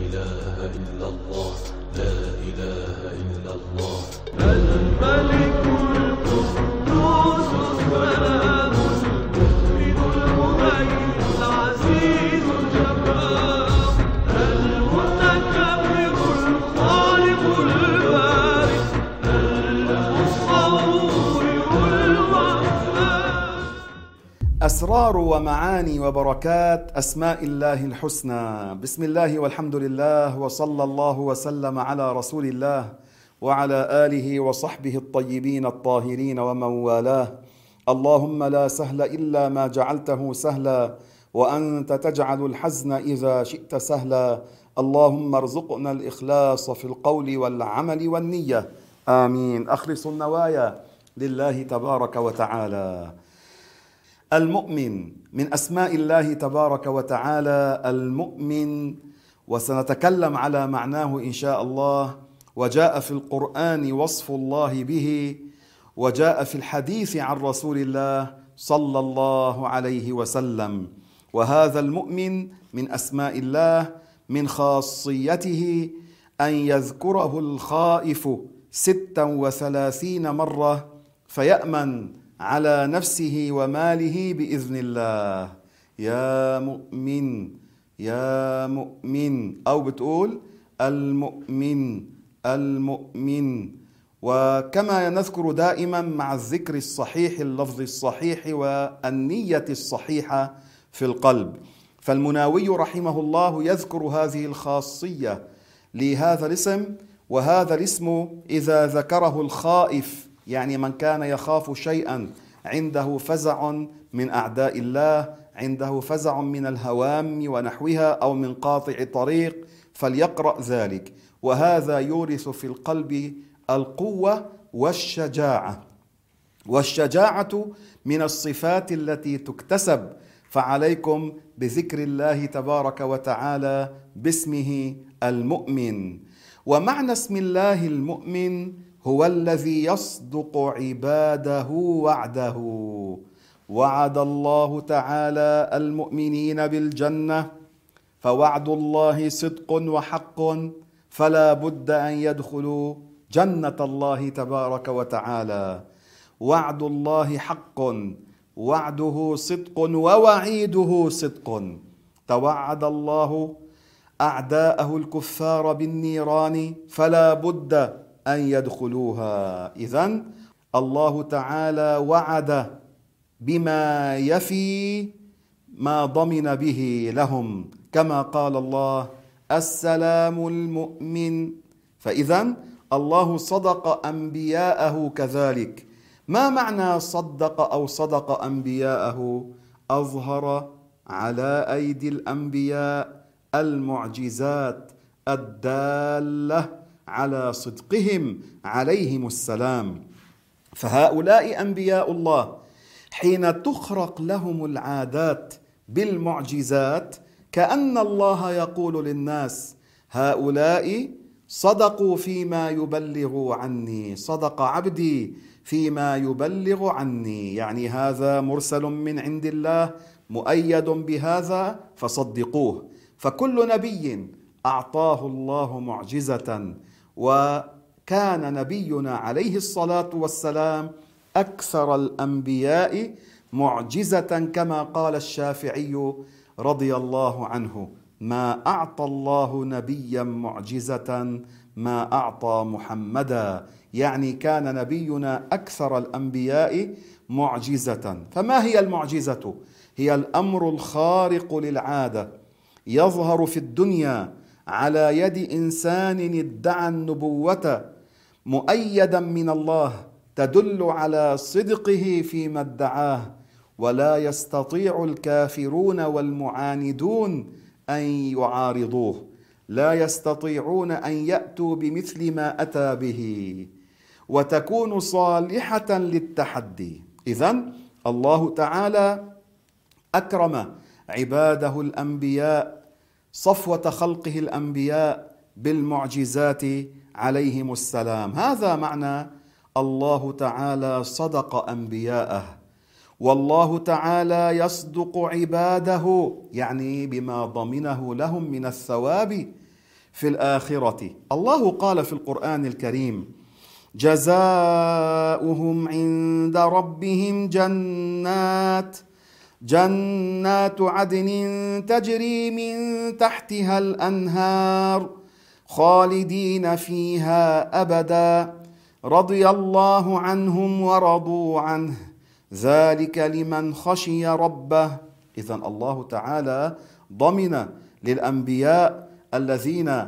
إله إلا الله. لا إله إلا الله. الملك أسرار ومعاني وبركات أسماء الله الحسنى. بسم الله والحمد لله وصلى الله وسلم على رسول الله وعلى آله وصحبه الطيبين الطاهرين ومن والاه اللهم لا سهل إلا ما جعلته سهلا وأنت تجعل الحزن إذا شئت سهلا. اللهم ارزقنا الإخلاص في القول والعمل والنية. آمين. أخلص النوايا لله تبارك وتعالى. المؤمن من أسماء الله تبارك وتعالى المؤمن وسنتكلم على معناه إن شاء الله وجاء في القرآن وصف الله به وجاء في الحديث عن رسول الله صلى الله عليه وسلم. وهذا المؤمن من أسماء الله من خاصيته أن يذكره الخائف ستا وثلاثين مرة فيأمن على نفسه وماله بإذن الله. يا مؤمن يا مؤمن. أو بتقول المؤمن المؤمن. وكما نذكر دائما مع الذكر الصحيح اللفظ الصحيح والنية الصحيحة في القلب. فالمناوي رحمه الله يذكر هذه الخاصية لهذا الاسم وهذا الاسم إذا ذكره الخائف يعني من كان يخاف شيئا عنده فزع من أعداء الله عنده فزع من الهوام ونحوها أو من قاطع طريق فليقرأ ذلك. وهذا يورث في القلب القوة والشجاعة. والشجاعة من الصفات التي تكتسب. فعليكم بذكر الله تبارك وتعالى باسمه المؤمن. ومعنى اسم الله المؤمن هو الذي يصدق عباده وعده. وعد الله تعالى المؤمنين بالجنة فوعد الله صدق وحق فلا بد أن يدخلوا جنة الله تبارك وتعالى. وعد الله حق وعده صدق ووعيده صدق. توعد الله أعداءه الكفار بالنيران فلا بد أن يدخلوها. اذا الله تعالى وعد بما يفي ما ضمن به لهم. كما قال الله السلام المؤمن. فاذا الله صدق أنبياءه كذلك. ما معنى صدق أو صدق أنبياءه؟ أظهر على أيدي الأنبياء المعجزات الدالة. على صدقهم عليهم السلام. فهؤلاء أنبياء الله حين تخرق لهم العادات بالمعجزات كأن الله يقول للناس هؤلاء صدقوا فيما يبلغوا عني صدق عبدي فيما يبلغ عني. يعني هذا مرسل من عند الله مؤيد بهذا فصدقوه. فكل نبي أعطاه الله معجزة وكان نبينا عليه الصلاة والسلام أكثر الأنبياء معجزة كما قال الشافعي رضي الله عنه ما أعطى الله نبيا معجزة ما أعطى محمدا. يعني كان نبينا أكثر الأنبياء معجزة. فما هي المعجزة؟ هي الأمر الخارق للعادة يظهر في الدنيا على يد إنسان ادعى النبوة مؤيدا من الله تدل على صدقه فيما ادعاه. ولا يستطيع الكافرون والمعاندون أن يعارضوه. لا يستطيعون أن يأتوا بمثل ما أتى به. وتكون صالحة للتحدي. اذا الله تعالى أكرم عباده الأنبياء صفوة خلقه الأنبياء بالمعجزات عليهم السلام. هذا معنى الله تعالى صدق أنبياءه والله تعالى يصدق عباده يعني بما ضمنه لهم من الثواب في الآخرة. الله قال في القرآن الكريم جزاؤهم عند ربهم جنات جنات عدن تجري من تحتها الأنهار خالدين فيها أبدا. رضي الله عنهم ورضوا عنه. ذلك لمن خشي ربه. اذا الله تعالى ضمن للأنبياء الذين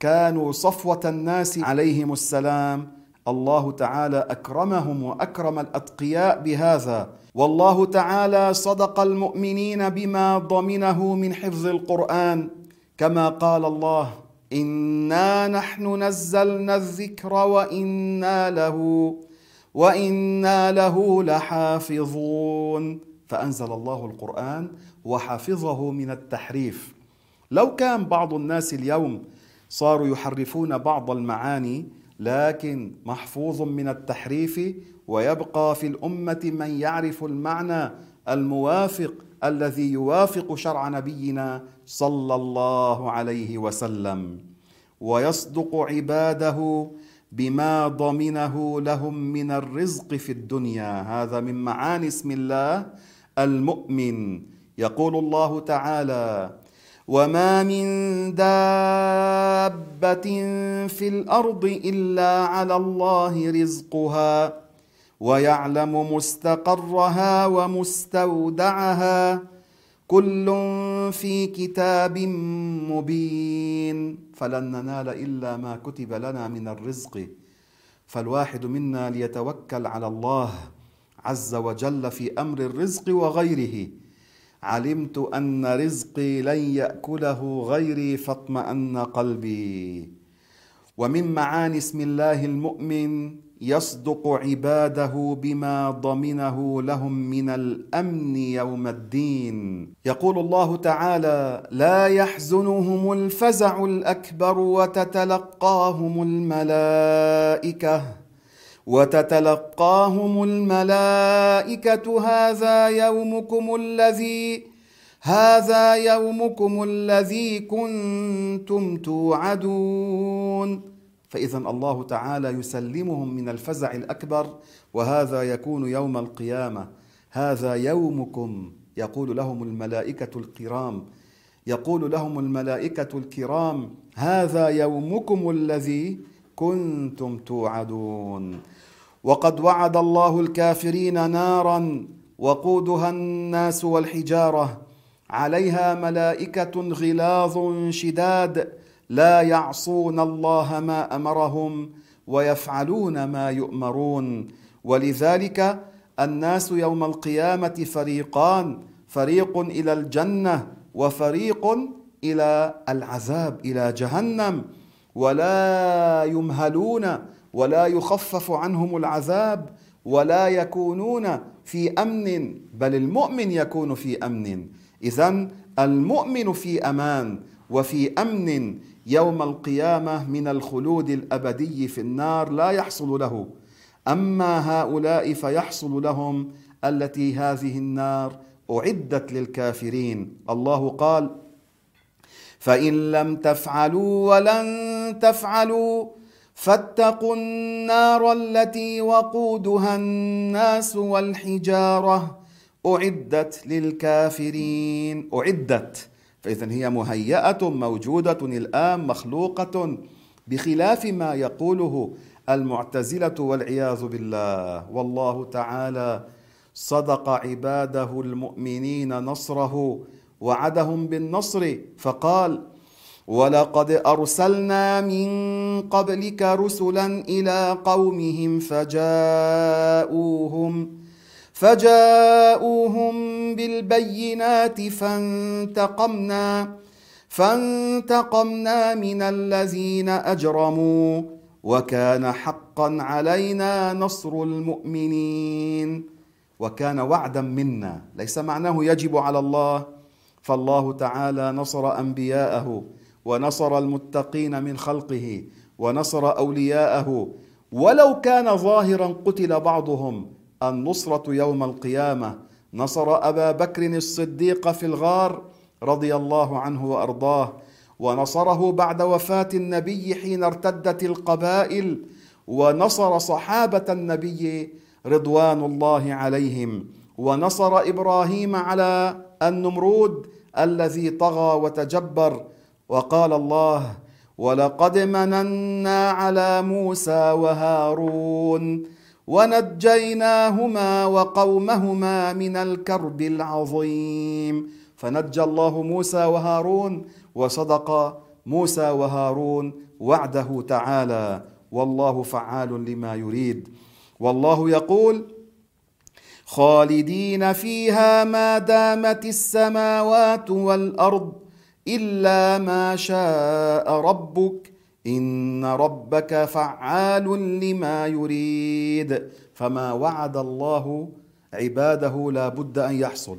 كانوا صفوة الناس عليهم السلام. الله تعالى أكرمهم وأكرم الأتقياء بهذا. والله تعالى صدق المؤمنين بما ضمنه من حفظ القرآن كما قال الله إنا نحن نزلنا الذكر وإنا له وإنا له لحافظون. فأنزل الله القرآن وحفظه من التحريف. لو كان بعض الناس اليوم صاروا يحرفون بعض المعاني لكن محفوظ من التحريف ويبقى في الأمة من يعرف المعنى الموافق الذي يوافق شرع نبينا صلى الله عليه وسلم. ويصدق عباده بما ضمنه لهم من الرزق في الدنيا. هذا من معاني اسم الله المؤمن. يقول الله تعالى وما من دابه في الأرض الا على الله رزقها ويعلم مستقرها ومستودعها كل في كتاب مبين فلن ننال الا ما كتب لنا من الرزق فالواحد منا ليتوكل على الله عز وجل في أمر الرزق وغيره علمت أن رزقي لن يأكله غيري فاطمأن قلبي. ومن معاني اسم الله المؤمن يصدق عباده بما ضمنه لهم من الأمن يوم الدين. يقول الله تعالى لا يحزنهم الفزع الأكبر وتتلقاهم الملائكة وتتلقاهم الملائكة هذا يومكم الذي هذا يومكم الذي كنتم توعدون. فاذا الله تعالى يسلمهم من الفزع الأكبر وهذا يكون يوم القيامة. هذا يومكم يقول لهم الملائكة الكرام. يقول لهم الملائكة الكرام هذا يومكم الذي كنتم توعدون. وقد وعد الله الكافرين نارا وقودها الناس والحجارة. عليها ملائكة غلاظ شداد. لا يعصون الله ما أمرهم ويفعلون ما يؤمرون. ولذلك الناس يوم القيامة فريقان. فريق إلى الجنة وفريق إلى العذاب إلى جهنم. ولا يمهلون ولا يخفف عنهم العذاب ولا يكونون في أمن بل المؤمن يكون في أمن. اذا المؤمن في أمان وفي أمن يوم القيامة من الخلود الأبدي في النار لا يحصل له. أما هؤلاء فيحصل لهم التي هذه النار أعدت للكافرين. الله قال فإن لم تفعلوا ولن تفعلوا فاتقوا النار التي وقودها الناس والحجارة. أعدت للكافرين. أعدت. فاذا هي مهيئة موجودة الآن مخلوقة بخلاف ما يقوله المعتزلة والعياذ بالله. والله تعالى صدق عباده المؤمنين نصره. وعدهم بالنصر فقال ولقد أرسلنا من قبلك رسلا إلى قومهم فجاءوهم فجاءوهم بالبينات فانتقمنا فانتقمنا من الذين أجرموا وكان حقا علينا نصر المؤمنين. وكان وعدا منا ليس معناه يجب على الله فالله تعالى نصر أنبياءه ونصر المتقين من خلقه ونصر أولياءه. ولو كان ظاهرا قتل بعضهم النصرة يوم القيامة. نصر أبا بكر الصديق في الغار رضي الله عنه وأرضاه. ونصره بعد وفاة النبي حين ارتدت القبائل. ونصر صحابة النبي رضوان الله عليهم. ونصر إبراهيم على النمرود الذي طغى وتجبر وقال الله ولقد مننا على موسى وهارون ونجيناهما وقومهما من الكرب العظيم. فنجى الله موسى وهارون وصدق موسى وهارون وعده تعالى. والله فعال لما يريد. والله يقول خالدين فيها ما دامت السماوات والأرض إلا ما شاء ربك إن ربك فعال لما يريد. فما وعد الله عباده لا بد أن يحصل.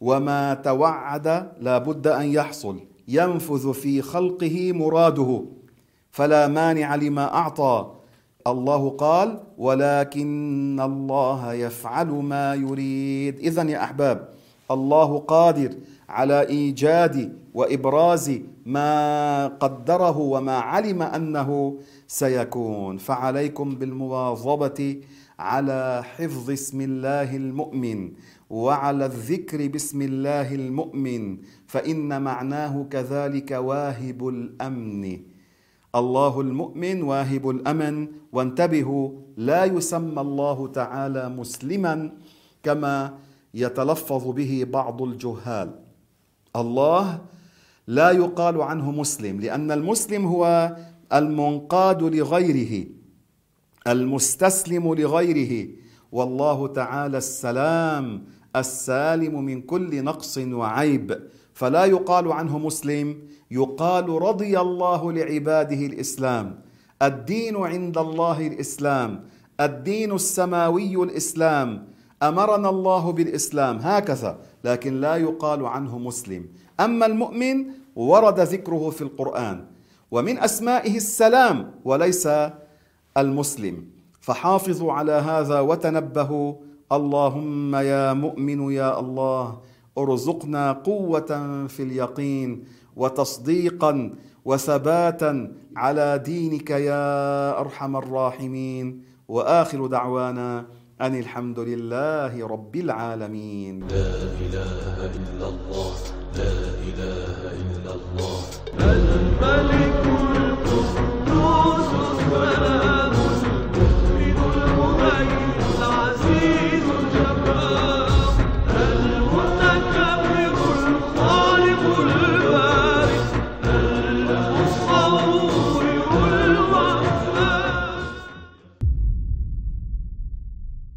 وما توعد لا بد أن يحصل. ينفذ في خلقه مراده. فلا مانع لما أعطى. الله قال ولكن الله يفعل ما يريد. اذا يا أحباب الله قادر على إيجاد وإبراز ما قدره وما علم أنه سيكون. فعليكم بالمواظبة على حفظ اسم الله المؤمن وعلى الذكر باسم الله المؤمن فإن معناه كذلك واهب الأمن. الله المؤمن واهب الأمن وانتبهوا لا يسمى الله تعالى مسلما كما يتلفظ به بعض الجهال. الله لا يقال عنه مسلم لأن المسلم هو المنقاد لغيره المستسلم لغيره والله تعالى السلام السالم من كل نقص وعيب. فلا يقال عنه مسلم. يقال رضي الله لعباده الإسلام. الدين عند الله الإسلام. الدين السماوي الإسلام. أمرنا الله بالإسلام. هكذا. لكن لا يقال عنه مسلم. أما المؤمن ورد ذكره في القرآن. ومن أسمائه السلام وليس المسلم. فحافظوا على هذا وتنبهوا. اللهم يا مؤمن يا الله. أرزقنا قوة في اليقين وتصديقا وثباتا على دينك يا أرحم الراحمين. وآخر دعوانا أن الحمد لله رب العالمين. لا إله إلا الله. لا إله